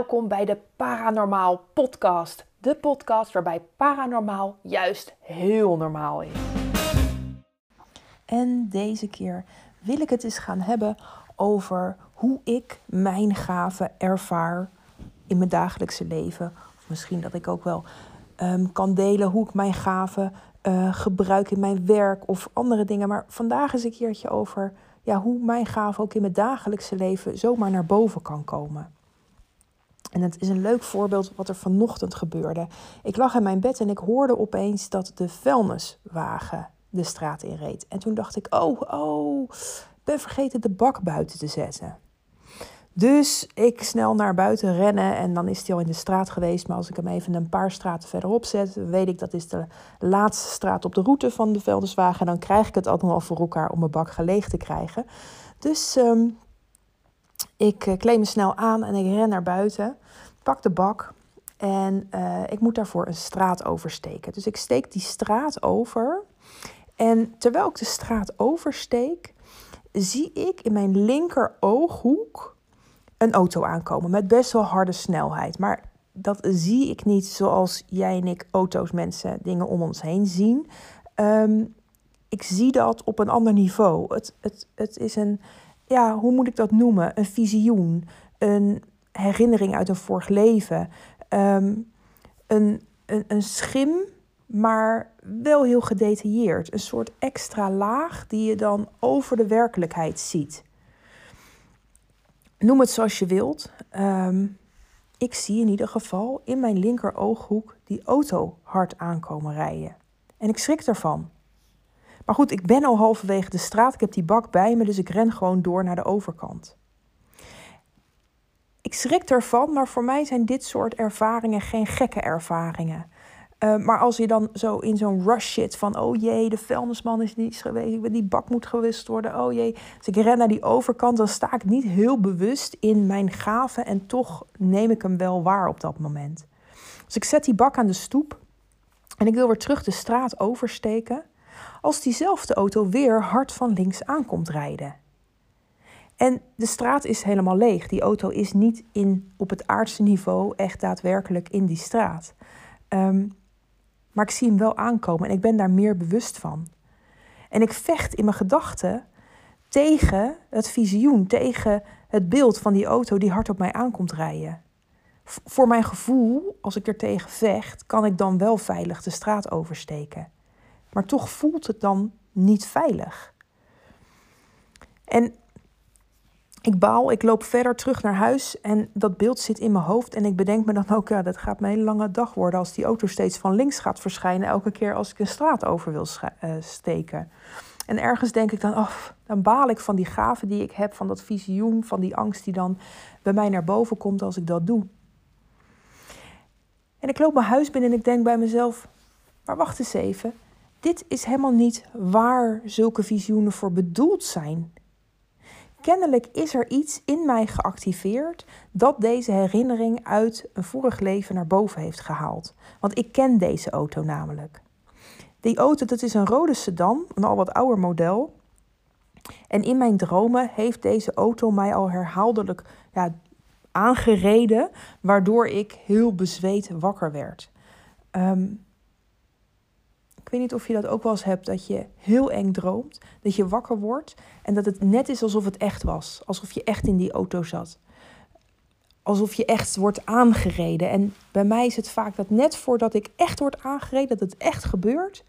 welkom bij de Paranormaal Podcast. De podcast waarbij paranormaal juist heel normaal is. En deze keer wil ik het eens gaan hebben over hoe ik mijn gaven ervaar in mijn dagelijkse leven. Of misschien dat ik ook wel ehm, kan delen hoe ik mijn gaven uh, gebruik in mijn werk of andere dingen. Maar vandaag is een keertje over ja, hoe mijn gave ook in mijn dagelijkse leven zomaar naar boven kan komen. En het is een leuk voorbeeld wat er vanochtend gebeurde. Ik lag in mijn bed en ik hoorde opeens dat de vuilniswagen de straat inreed. En toen dacht ik, oh, oh, ben vergeten de bak buiten te zetten. Dus ik snel naar buiten rennen en dan is hij al in de straat geweest. Maar als ik hem even een paar straten verderop zet, weet ik dat is de laatste straat op de route van de vuilniswagen. En dan krijg ik het allemaal voor elkaar om mijn bak geleeg te krijgen. Dus ehm, ik uh, kleed me snel aan en ik ren naar buiten, pak de bak en uh, ik moet daarvoor een straat oversteken. Dus ik steek die straat over en terwijl ik de straat oversteek, zie ik in mijn linker ooghoek een auto aankomen met best wel harde snelheid. Maar dat zie ik niet zoals jij en ik auto's, mensen, dingen om ons heen zien. Um, ik zie dat op een ander niveau. Het, het, het is een, ja, hoe moet ik dat noemen? Een visioen, een herinnering uit een vorig leven, um, een, een, een schim, maar wel heel gedetailleerd. Een soort extra laag die je dan over de werkelijkheid ziet. Noem het zoals je wilt. Um, ik zie in ieder geval in mijn linker ooghoek die auto hard aankomen rijden. En ik schrik ervan. Maar goed, ik ben al halverwege de straat. Ik heb die bak bij me, dus ik ren gewoon door naar de overkant. Ik schrik ervan, maar voor mij zijn dit soort ervaringen geen gekke ervaringen. Uh, maar als je dan zo in zo'n rush zit van, oh jee, de vuilnisman is niet geweest, die bak moet gewist worden, oh jee. Als ik ren naar die overkant, dan sta ik niet heel bewust in mijn gave en toch neem ik hem wel waar op dat moment. Dus ik zet die bak aan de stoep en ik wil weer terug de straat oversteken, als diezelfde auto weer hard van links aankomt rijden. En de straat is helemaal leeg. Die auto is niet in, op het aardse niveau echt daadwerkelijk in die straat. Um, maar ik zie hem wel aankomen en ik ben daar meer bewust van. En ik vecht in mijn gedachten tegen het visioen, tegen het beeld van die auto die hard op mij aankomt rijden. Voor mijn gevoel, als ik er tegen vecht, kan ik dan wel veilig de straat oversteken. Maar toch voelt het dan niet veilig. En ik baal, ik loop verder terug naar huis en dat beeld zit in mijn hoofd. En ik bedenk me dan ook, ja, dat gaat mijn hele lange dag worden als die auto steeds van links gaat verschijnen. Elke keer als ik een straat over wil uh, steken. En ergens denk ik dan, oh, dan baal ik van die gave die ik heb, van dat visioen, van die angst die dan bij mij naar boven komt als ik dat doe. En ik loop mijn huis binnen en ik denk bij mezelf, maar wacht eens even. Dit is helemaal niet waar zulke visioenen voor bedoeld zijn. Kennelijk is er iets in mij geactiveerd dat deze herinnering uit een vorig leven naar boven heeft gehaald. Want ik ken deze auto namelijk. Die auto, dat is een rode sedan, een al wat ouder model. En in mijn dromen heeft deze auto mij al herhaaldelijk ja, aangereden, waardoor ik heel bezweet wakker werd. Ik weet niet of je dat ook wel eens hebt, dat je heel eng droomt, dat je wakker wordt en dat het net is alsof het echt was. Alsof je echt in die auto zat. Alsof je echt wordt aangereden. En bij mij is het vaak dat net voordat ik echt word aangereden, dat het echt gebeurt,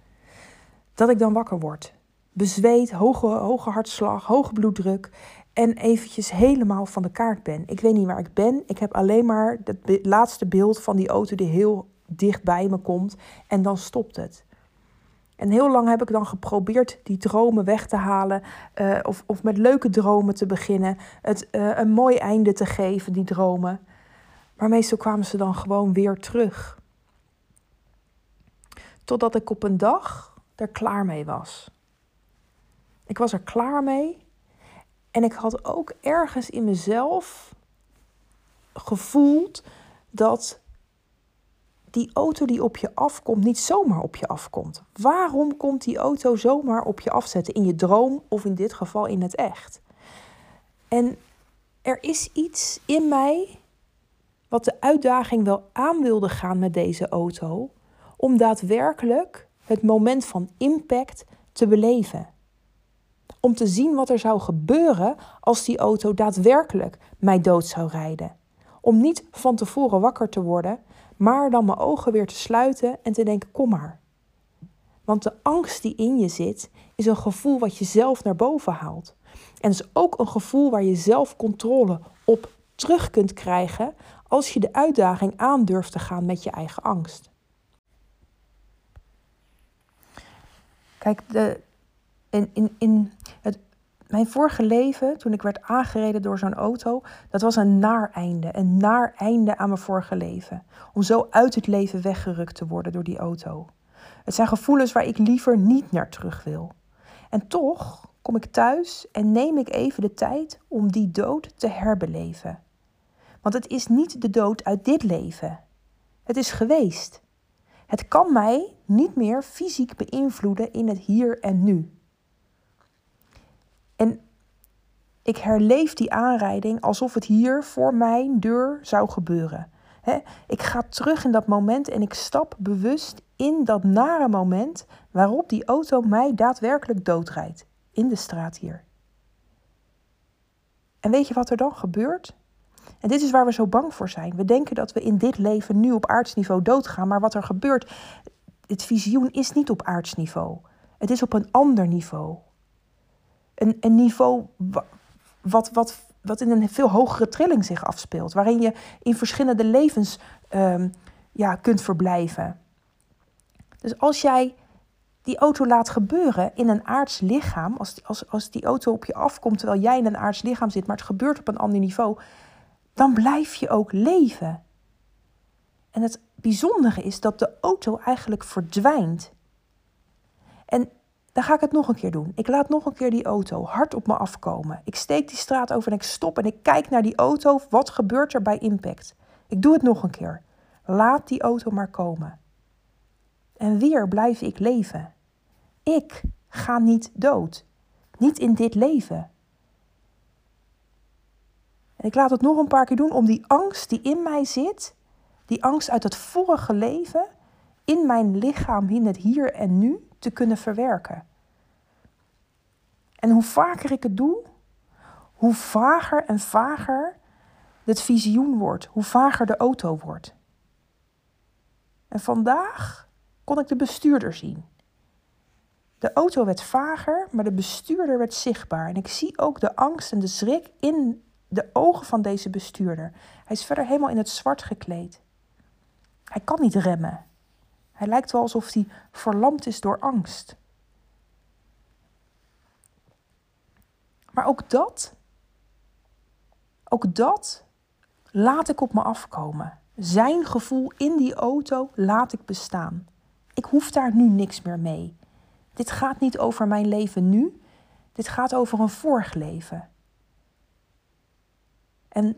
dat ik dan wakker word. Bezweet, hoge, hoge hartslag, hoge bloeddruk en eventjes helemaal van de kaart ben. Ik weet niet waar ik ben. Ik heb alleen maar het laatste beeld van die auto die heel dicht bij me komt en dan stopt het. En heel lang heb ik dan geprobeerd die dromen weg te halen. Uh, of, of met leuke dromen te beginnen. Het uh, een mooi einde te geven, die dromen. Maar meestal kwamen ze dan gewoon weer terug. Totdat ik op een dag er klaar mee was. Ik was er klaar mee. En ik had ook ergens in mezelf gevoeld dat die auto die op je afkomt niet zomaar op je afkomt. Waarom komt die auto zomaar op je afzetten in je droom of in dit geval in het echt? En er is iets in mij wat de uitdaging wel aan wilde gaan met deze auto, om daadwerkelijk het moment van impact te beleven. Om te zien wat er zou gebeuren als die auto daadwerkelijk mij dood zou rijden. Om niet van tevoren wakker te worden, maar dan mijn ogen weer te sluiten en te denken: kom maar. Want de angst die in je zit, is een gevoel wat je zelf naar boven haalt. En is ook een gevoel waar je zelf controle op terug kunt krijgen als je de uitdaging aandurft te gaan met je eigen angst. Kijk, de, in, in, in het, mijn vorige leven, toen ik werd aangereden door zo'n auto, dat was een naar einde. Een naar einde aan mijn vorige leven. Om zo uit het leven weggerukt te worden door die auto. Het zijn gevoelens waar ik liever niet naar terug wil. En toch kom ik thuis en neem ik even de tijd om die dood te herbeleven. Want het is niet de dood uit dit leven. Het is geweest. Het kan mij niet meer fysiek beïnvloeden in het hier en nu. En ik herleef die aanrijding alsof het hier voor mijn deur zou gebeuren. ik ga terug in dat moment en ik stap bewust in dat nare moment waarop die auto mij daadwerkelijk doodrijdt. In de straat hier. En weet je wat er dan gebeurt? En dit is waar we zo bang voor zijn. We denken dat we in dit leven nu op aardsniveau doodgaan, maar wat er gebeurt, het visioen is niet op aardsniveau. Het is op een ander niveau. Een, een niveau wat, wat, wat in een veel hogere trilling zich afspeelt, waarin je in verschillende levens um, ja, kunt verblijven. Dus als jij die auto laat gebeuren in een aards lichaam, als, als, als die auto op je afkomt terwijl jij in een aards lichaam zit, maar het gebeurt op een ander niveau, dan blijf je ook leven. En het bijzondere is dat de auto eigenlijk verdwijnt. Dan ga ik het nog een keer doen. Ik laat nog een keer die auto hard op me afkomen. Ik steek die straat over en ik stop en ik kijk naar die auto. Wat gebeurt er bij impact? Ik doe het nog een keer. Laat die auto maar komen. En weer blijf ik leven. Ik ga niet dood. Niet in dit leven. En ik laat het nog een paar keer doen om die angst die in mij zit, die angst uit het vorige leven, in mijn lichaam, in het hier en nu, te kunnen verwerken. En hoe vaker ik het doe, hoe vager en vager het visioen wordt, hoe vager de auto wordt. En vandaag kon ik de bestuurder zien. De auto werd vager, maar de bestuurder werd zichtbaar. En ik zie ook de angst en de schrik in de ogen van deze bestuurder. Hij is verder helemaal in het zwart gekleed. Hij kan niet remmen. Hij lijkt wel alsof hij verlamd is door angst. Maar ook dat, ook dat laat ik op me afkomen. Zijn gevoel in die auto laat ik bestaan. Ik hoef daar nu niks meer mee. Dit gaat niet over mijn leven nu. Dit gaat over een vorig leven. En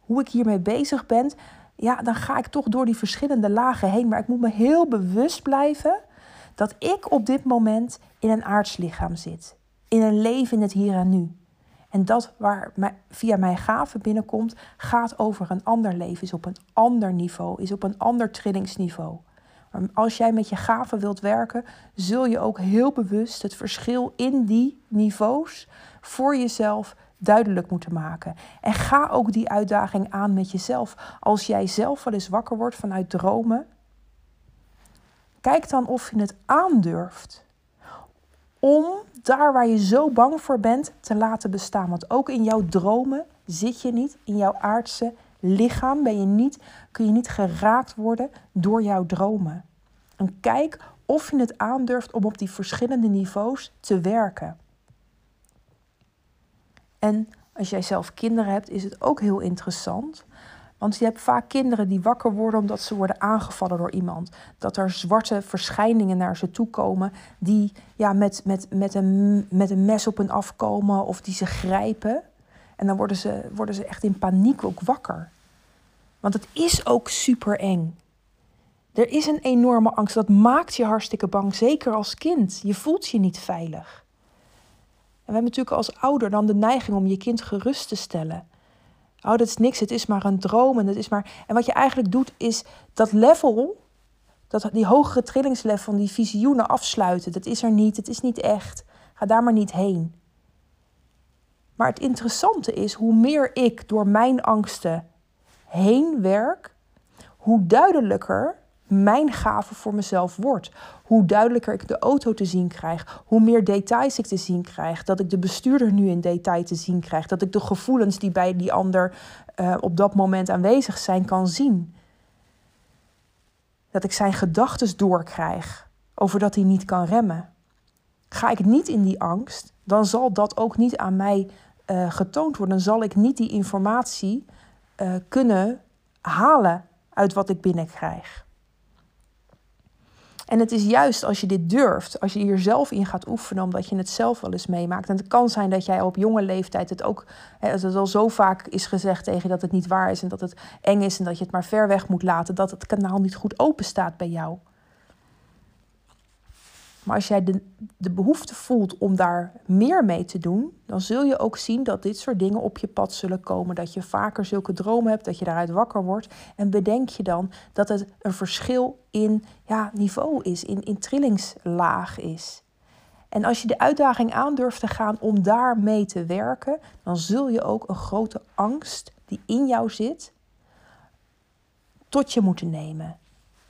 hoe ik hiermee bezig ben, ja, dan ga ik toch door die verschillende lagen heen. Maar ik moet me heel bewust blijven dat ik op dit moment in een aardslichaam zit. In een leven in het hier en nu. En dat waar via mijn gave binnenkomt, gaat over een ander leven, is op een ander niveau, is op een ander trillingsniveau. Maar als jij met je gaven wilt werken, zul je ook heel bewust het verschil in die niveaus voor jezelf duidelijk moeten maken. En ga ook die uitdaging aan met jezelf. Als jij zelf wel eens wakker wordt vanuit dromen, kijk dan of je het aandurft om daar waar je zo bang voor bent te laten bestaan. Want ook in jouw dromen zit je niet, in jouw aardse lichaam ben je niet, kun je niet geraakt worden door jouw dromen. En kijk of je het aandurft om op die verschillende niveaus te werken. En als jij zelf kinderen hebt, is het ook heel interessant. Want je hebt vaak kinderen die wakker worden omdat ze worden aangevallen door iemand. Dat er zwarte verschijningen naar ze toe komen die ja, met, met, met, een, met een mes op hen afkomen of die ze grijpen. En dan worden ze, worden ze echt in paniek ook wakker. Want het is ook super eng. Er is een enorme angst. Dat maakt je hartstikke bang, zeker als kind. Je voelt je niet veilig. We hebben natuurlijk als ouder dan de neiging om je kind gerust te stellen. Oh, dat is niks, het is maar een droom en het is maar. En wat je eigenlijk doet, is dat level, dat, die hogere trillingslevel van die visioenen afsluiten. Dat is er niet, het is niet echt. Ga daar maar niet heen. Maar het interessante is, hoe meer ik door mijn angsten heen werk, hoe duidelijker mijn gave voor mezelf wordt. Hoe duidelijker ik de auto te zien krijg. Hoe meer details ik te zien krijg. Dat ik de bestuurder nu in detail te zien krijg. Dat ik de gevoelens die bij die ander uh, op dat moment aanwezig zijn kan zien. Dat ik zijn gedachten doorkrijg over dat hij niet kan remmen. Ga ik niet in die angst, dan zal dat ook niet aan mij uh, getoond worden. Dan zal ik niet die informatie uh, kunnen halen uit wat ik binnenkrijg. En het is juist als je dit durft, als je hier zelf in gaat oefenen, omdat je het zelf wel eens meemaakt. En het kan zijn dat jij op jonge leeftijd het ook, als het al zo vaak is gezegd tegen je dat het niet waar is en dat het eng is en dat je het maar ver weg moet laten, dat het kanaal niet goed open staat bij jou. Maar als jij de, de behoefte voelt om daar meer mee te doen, dan zul je ook zien dat dit soort dingen op je pad zullen komen. Dat je vaker zulke dromen hebt, dat je daaruit wakker wordt. En bedenk je dan dat het een verschil in ja, niveau is, in, in trillingslaag is. En als je de uitdaging aandurft te gaan om daar mee te werken, dan zul je ook een grote angst die in jou zit, tot je moeten nemen.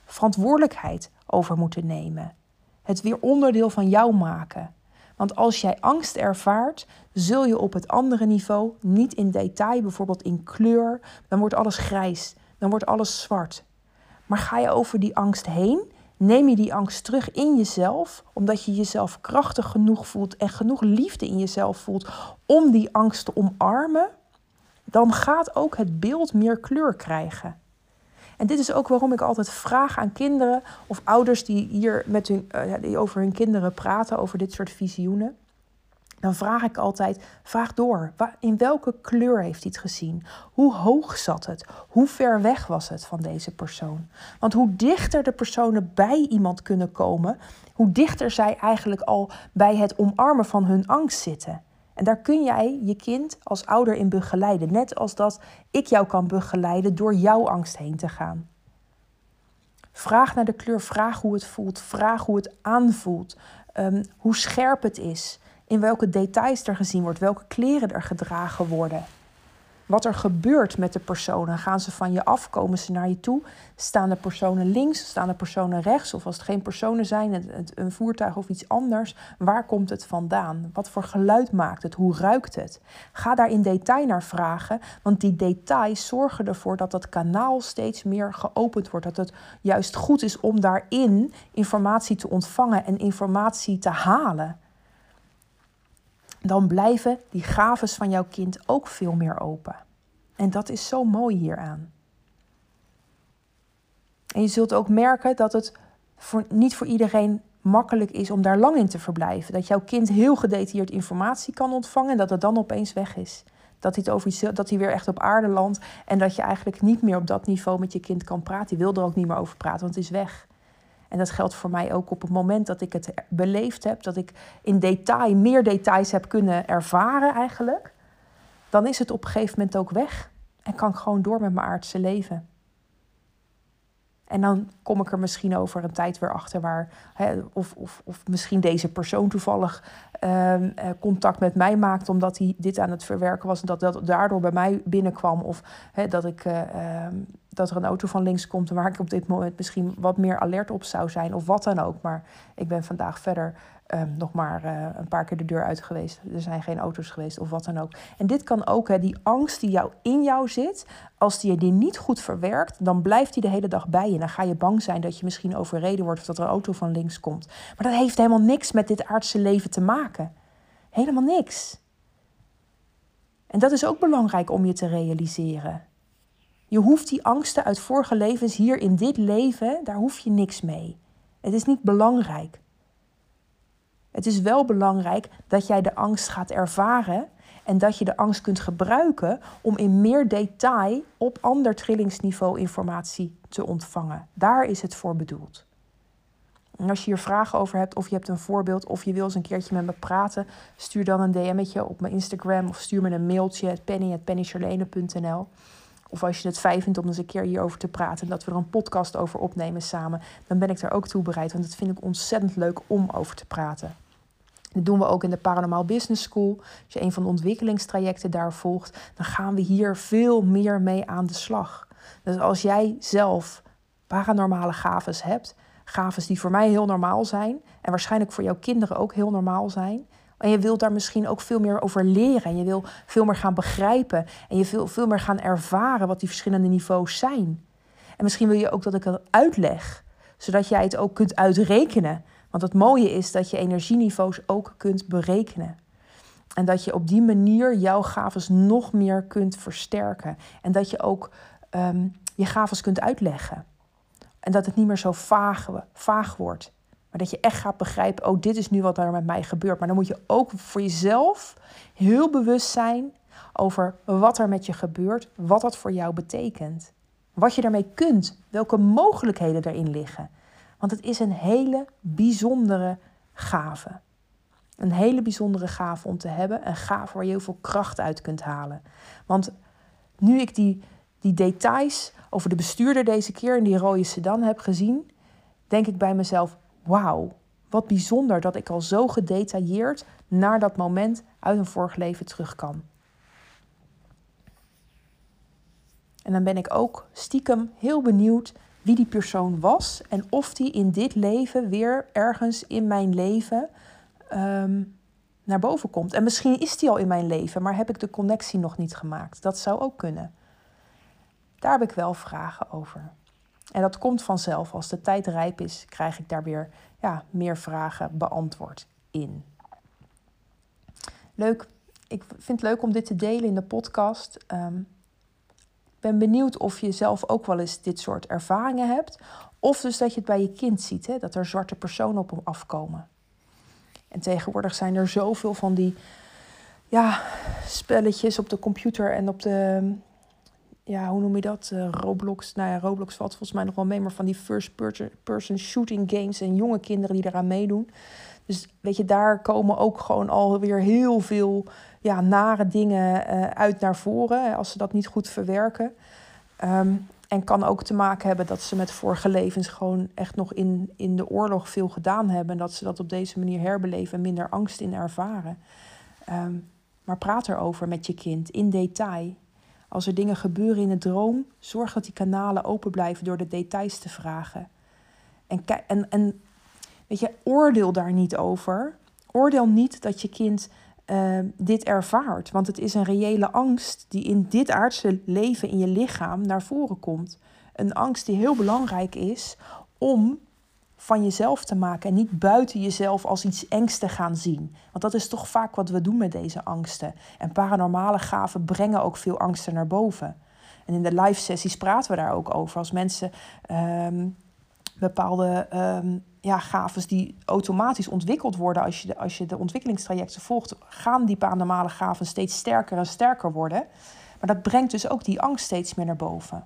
Verantwoordelijkheid over moeten nemen het weer onderdeel van jou maken. Want als jij angst ervaart, zul je op het andere niveau, niet in detail, bijvoorbeeld in kleur, dan wordt alles grijs, dan wordt alles zwart. Maar ga je over die angst heen, neem je die angst terug in jezelf, omdat je jezelf krachtig genoeg voelt en genoeg liefde in jezelf voelt om die angst te omarmen, dan gaat ook het beeld meer kleur krijgen. En dit is ook waarom ik altijd vraag aan kinderen of ouders die hier met hun, uh, die over hun kinderen praten, over dit soort visioenen. Dan vraag ik altijd, vraag door. In welke kleur heeft hij het gezien? Hoe hoog zat het? Hoe ver weg was het van deze persoon? Want hoe dichter de personen bij iemand kunnen komen, hoe dichter zij eigenlijk al bij het omarmen van hun angst zitten. En daar kun jij je kind als ouder in begeleiden. Net als dat ik jou kan begeleiden door jouw angst heen te gaan. Vraag naar de kleur, vraag hoe het voelt, vraag hoe het aanvoelt, um, hoe scherp het is, in welke details er gezien wordt, welke kleren er gedragen worden wat er gebeurt met de personen. Gaan ze van je af? Komen ze naar je toe? Staan de personen links? Staan de personen rechts? Of als het geen personen zijn, een voertuig of iets anders, waar komt het vandaan? Wat voor geluid maakt het? Hoe ruikt het? Ga daar in detail naar vragen, want die details zorgen ervoor dat dat kanaal steeds meer geopend wordt. Dat het juist goed is om daarin informatie te ontvangen en informatie te halen dan blijven die gaves van jouw kind ook veel meer open. En dat is zo mooi hieraan. En je zult ook merken dat het voor, niet voor iedereen makkelijk is om daar lang in te verblijven. Dat jouw kind heel gedetailleerd informatie kan ontvangen en dat het dan opeens weg is. Dat hij, over dat hij weer echt op aarde landt en dat je eigenlijk niet meer op dat niveau met je kind kan praten. Die wil er ook niet meer over praten, want het is weg. En dat geldt voor mij ook op het moment dat ik het beleefd heb, dat ik in detail meer details heb kunnen ervaren eigenlijk. Dan is het op een gegeven moment ook weg en kan ik gewoon door met mijn aardse leven. En dan kom ik er misschien over een tijd weer achter waar, hè, of, of, of misschien deze persoon toevallig ehm, eh, contact met mij maakt omdat hij dit aan het verwerken was en dat dat daardoor bij mij binnenkwam. Of hè, dat, ik, uh, dat er een auto van links komt waar ik op dit moment misschien wat meer alert op zou zijn of wat dan ook. Maar ik ben vandaag verder Ehm, nog maar uh, een paar keer de deur uit geweest. Er zijn geen auto's geweest of wat dan ook. En dit kan ook, hè, die angst die jou in jou zit, als die je die niet goed verwerkt, dan blijft die de hele dag bij je. Dan ga je bang zijn dat je misschien overreden wordt of dat er een auto van links komt. Maar dat heeft helemaal niks met dit aardse leven te maken. Helemaal niks. En dat is ook belangrijk om je te realiseren. Je hoeft die angsten uit vorige levens hier in dit leven, daar hoef je niks mee. Het is niet belangrijk. Het is wel belangrijk dat jij de angst gaat ervaren en dat je de angst kunt gebruiken om in meer detail op ander trillingsniveau informatie te ontvangen. Daar is het voor bedoeld. En als je hier vragen over hebt, of je hebt een voorbeeld, of je wil eens een keertje met me praten, stuur dan een DM'tje op mijn Instagram of stuur me een mailtje, penny.pennycharlene.nl. Of als je het fijn vindt om eens een keer hierover te praten en dat we er een podcast over opnemen samen, dan ben ik er ook toe bereid, want dat vind ik ontzettend leuk om over te praten. Dat doen we ook in de Paranormaal Business School. Als je een van de ontwikkelingstrajecten daar volgt, dan gaan we hier veel meer mee aan de slag. Dus als jij zelf paranormale gaves hebt, gaves die voor mij heel normaal zijn en waarschijnlijk voor jouw kinderen ook heel normaal zijn. En je wilt daar misschien ook veel meer over leren. En je wil veel meer gaan begrijpen. En je wil veel meer gaan ervaren wat die verschillende niveaus zijn. En misschien wil je ook dat ik het uitleg, zodat jij het ook kunt uitrekenen. Want het mooie is dat je energieniveaus ook kunt berekenen. En dat je op die manier jouw gaves nog meer kunt versterken. En dat je ook um, je gaves kunt uitleggen. En dat het niet meer zo vaag, vaag wordt. Maar dat je echt gaat begrijpen, oh, dit is nu wat er met mij gebeurt. Maar dan moet je ook voor jezelf heel bewust zijn over wat er met je gebeurt, wat dat voor jou betekent. Wat je daarmee kunt, welke mogelijkheden erin liggen. Want het is een hele bijzondere gave. Een hele bijzondere gave om te hebben. Een gave waar je heel veel kracht uit kunt halen. Want nu ik die, die details over de bestuurder deze keer in die rode sedan heb gezien, denk ik bij mezelf: wauw, wat bijzonder dat ik al zo gedetailleerd naar dat moment uit een vorig leven terug kan. En dan ben ik ook stiekem heel benieuwd wie die persoon was en of die in dit leven weer ergens in mijn leven ehm, naar boven komt. En misschien is die al in mijn leven, maar heb ik de connectie nog niet gemaakt. Dat zou ook kunnen. Daar heb ik wel vragen over. En dat komt vanzelf. Als de tijd rijp is, krijg ik daar weer ja, meer vragen beantwoord in. Leuk. Ik vind het leuk om dit te delen in de podcast. Um, ik ben benieuwd of je zelf ook wel eens dit soort ervaringen hebt. Of dus dat je het bij je kind ziet, hè, dat er zwarte personen op hem afkomen. En tegenwoordig zijn er zoveel van die ja, spelletjes op de computer en op de ja, hoe noem je dat? Uh, Roblox. Nou ja, Roblox valt volgens mij nog wel mee, maar van die first-person shooting games en jonge kinderen die eraan meedoen. Dus weet je, daar komen ook gewoon alweer heel veel ja, nare dingen uh, uit naar voren als ze dat niet goed verwerken. Um, en kan ook te maken hebben dat ze met vorige levens gewoon echt nog in, in de oorlog veel gedaan hebben. En dat ze dat op deze manier herbeleven en minder angst in ervaren. Um, maar praat erover met je kind in detail. Als er dingen gebeuren in de droom, zorg dat die kanalen open blijven door de details te vragen. En, en, en weet je, oordeel daar niet over. Oordeel niet dat je kind uh, dit ervaart, want het is een reële angst die in dit aardse leven in je lichaam naar voren komt. Een angst die heel belangrijk is om van jezelf te maken en niet buiten jezelf als iets engs te gaan zien. Want dat is toch vaak wat we doen met deze angsten. En paranormale gaven brengen ook veel angsten naar boven. En in de live sessies praten we daar ook over. Als mensen um, bepaalde um, ja, gaves die automatisch ontwikkeld worden als je, als je de ontwikkelingstrajecten volgt, gaan die paranormale gaven steeds sterker en sterker worden. Maar dat brengt dus ook die angst steeds meer naar boven.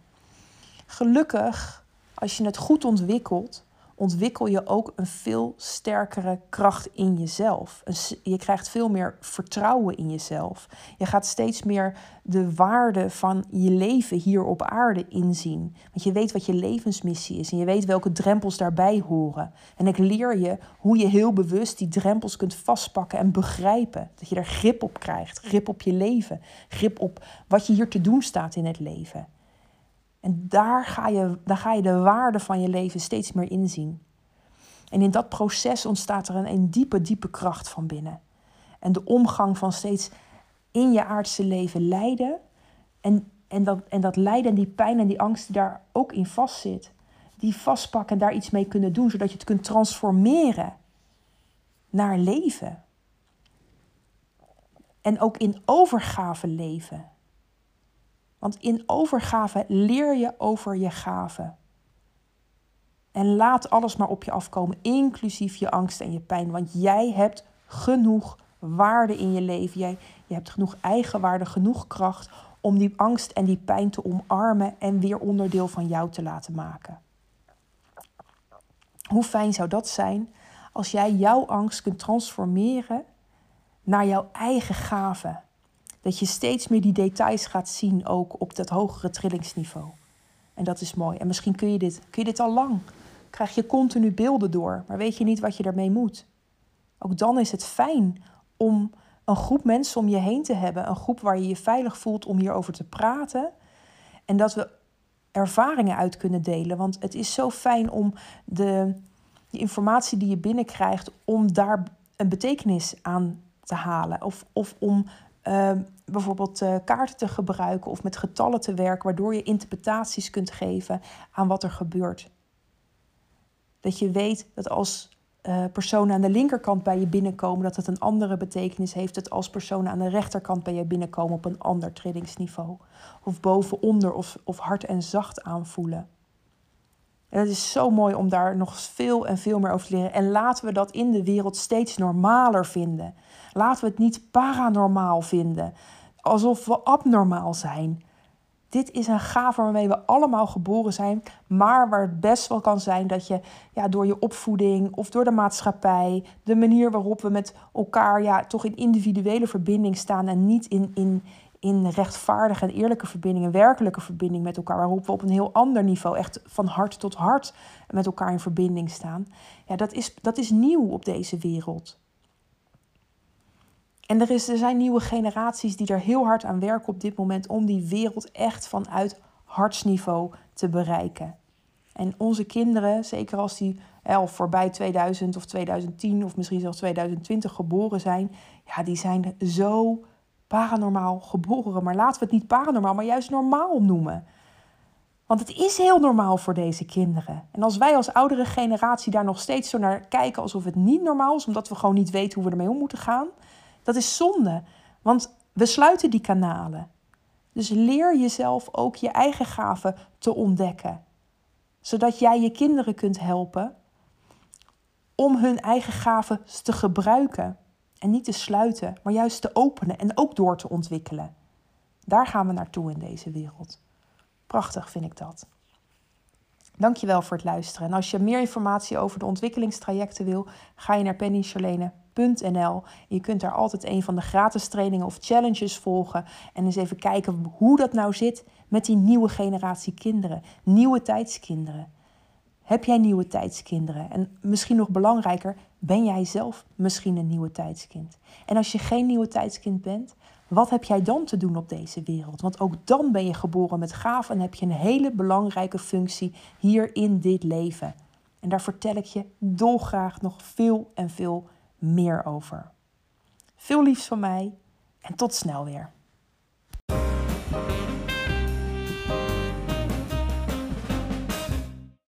Gelukkig, als je het goed ontwikkelt, ontwikkel je ook een veel sterkere kracht in jezelf. Je krijgt veel meer vertrouwen in jezelf. Je gaat steeds meer de waarde van je leven hier op aarde inzien. Want je weet wat je levensmissie is en je weet welke drempels daarbij horen. En ik leer je hoe je heel bewust die drempels kunt vastpakken en begrijpen. Dat je er grip op krijgt, grip op je leven, grip op wat je hier te doen staat in het leven. En daar ga, je, daar ga je de waarde van je leven steeds meer inzien. En in dat proces ontstaat er een, diepe, diepe kracht van binnen. En de omgang van steeds in je aardse leven lijden. En, en, dat, en dat lijden en die pijn en die angst die daar ook in vastzit. Die vastpakken en daar iets mee kunnen doen, zodat je het kunt transformeren naar leven. En ook in overgave leven. Want in overgave leer je over je gaven. En laat alles maar op je afkomen, inclusief je angst en je pijn. Want jij hebt genoeg waarde in je leven. Jij, je hebt genoeg eigenwaarde, genoeg kracht om die angst en die pijn te omarmen en weer onderdeel van jou te laten maken. Hoe fijn zou dat zijn als jij jouw angst kunt transformeren naar jouw eigen gave? Dat je steeds meer die details gaat zien, ook op dat hogere trillingsniveau. En dat is mooi. En misschien kun je dit, kun je dit al lang. Krijg je continu beelden door, maar weet je niet wat je daarmee moet. Ook dan is het fijn om een groep mensen om je heen te hebben. Een groep waar je je veilig voelt om hierover te praten. En dat we ervaringen uit kunnen delen. Want het is zo fijn om de, de informatie die je binnenkrijgt, om daar een betekenis aan te halen. Of, of om uh, bijvoorbeeld uh, kaarten te gebruiken of met getallen te werken, waardoor je interpretaties kunt geven aan wat er gebeurt. Dat je weet dat als uh, personen aan de linkerkant bij je binnenkomen, dat het een andere betekenis heeft. Dat als personen aan de rechterkant bij je binnenkomen op een ander trillingsniveau. Of boven, onder of, of hard en zacht aanvoelen. En het is zo mooi om daar nog veel en veel meer over te leren. En laten we dat in de wereld steeds normaler vinden. Laten we het niet paranormaal vinden, alsof we abnormaal zijn. Dit is een gave waarmee we allemaal geboren zijn, maar waar het best wel kan zijn dat je ja, door je opvoeding of door de maatschappij, de manier waarop we met elkaar ja, toch in individuele verbinding staan en niet in, in, in rechtvaardige en eerlijke verbinding, een werkelijke verbinding met elkaar, waarop we op een heel ander niveau, echt van hart tot hart met elkaar in verbinding staan. Ja, dat is, dat is nieuw op deze wereld. En er, is, er zijn nieuwe generaties die er heel hard aan werken op dit moment om die wereld echt vanuit hartsniveau te bereiken. En onze kinderen, zeker als die voorbij 2000 of 2010 of misschien zelfs 2020 geboren zijn, ja, die zijn zo paranormaal geboren. Maar laten we het niet paranormaal, maar juist normaal noemen. Want het is heel normaal voor deze kinderen. En als wij als oudere generatie daar nog steeds zo naar kijken alsof het niet normaal is, omdat we gewoon niet weten hoe we ermee om moeten gaan, dat is zonde, want we sluiten die kanalen. Dus leer jezelf ook je eigen gaven te ontdekken, zodat jij je kinderen kunt helpen om hun eigen gaven te gebruiken en niet te sluiten, maar juist te openen en ook door te ontwikkelen. Daar gaan we naartoe in deze wereld. Prachtig vind ik dat. Dankjewel voor het luisteren. En als je meer informatie over de ontwikkelingstrajecten wil, ga je naar pennycharlene.nl je kunt daar altijd een van de gratis trainingen of challenges volgen. En eens even kijken hoe dat nou zit met die nieuwe generatie kinderen. Nieuwe tijdskinderen. Heb jij nieuwe tijdskinderen? En misschien nog belangrijker, ben jij zelf misschien een nieuwe tijdskind? En als je geen nieuwe tijdskind bent, wat heb jij dan te doen op deze wereld? Want ook dan ben je geboren met gaven en heb je een hele belangrijke functie hier in dit leven. En daar vertel ik je dolgraag nog veel en veel meer over. Veel liefs van mij en tot snel weer.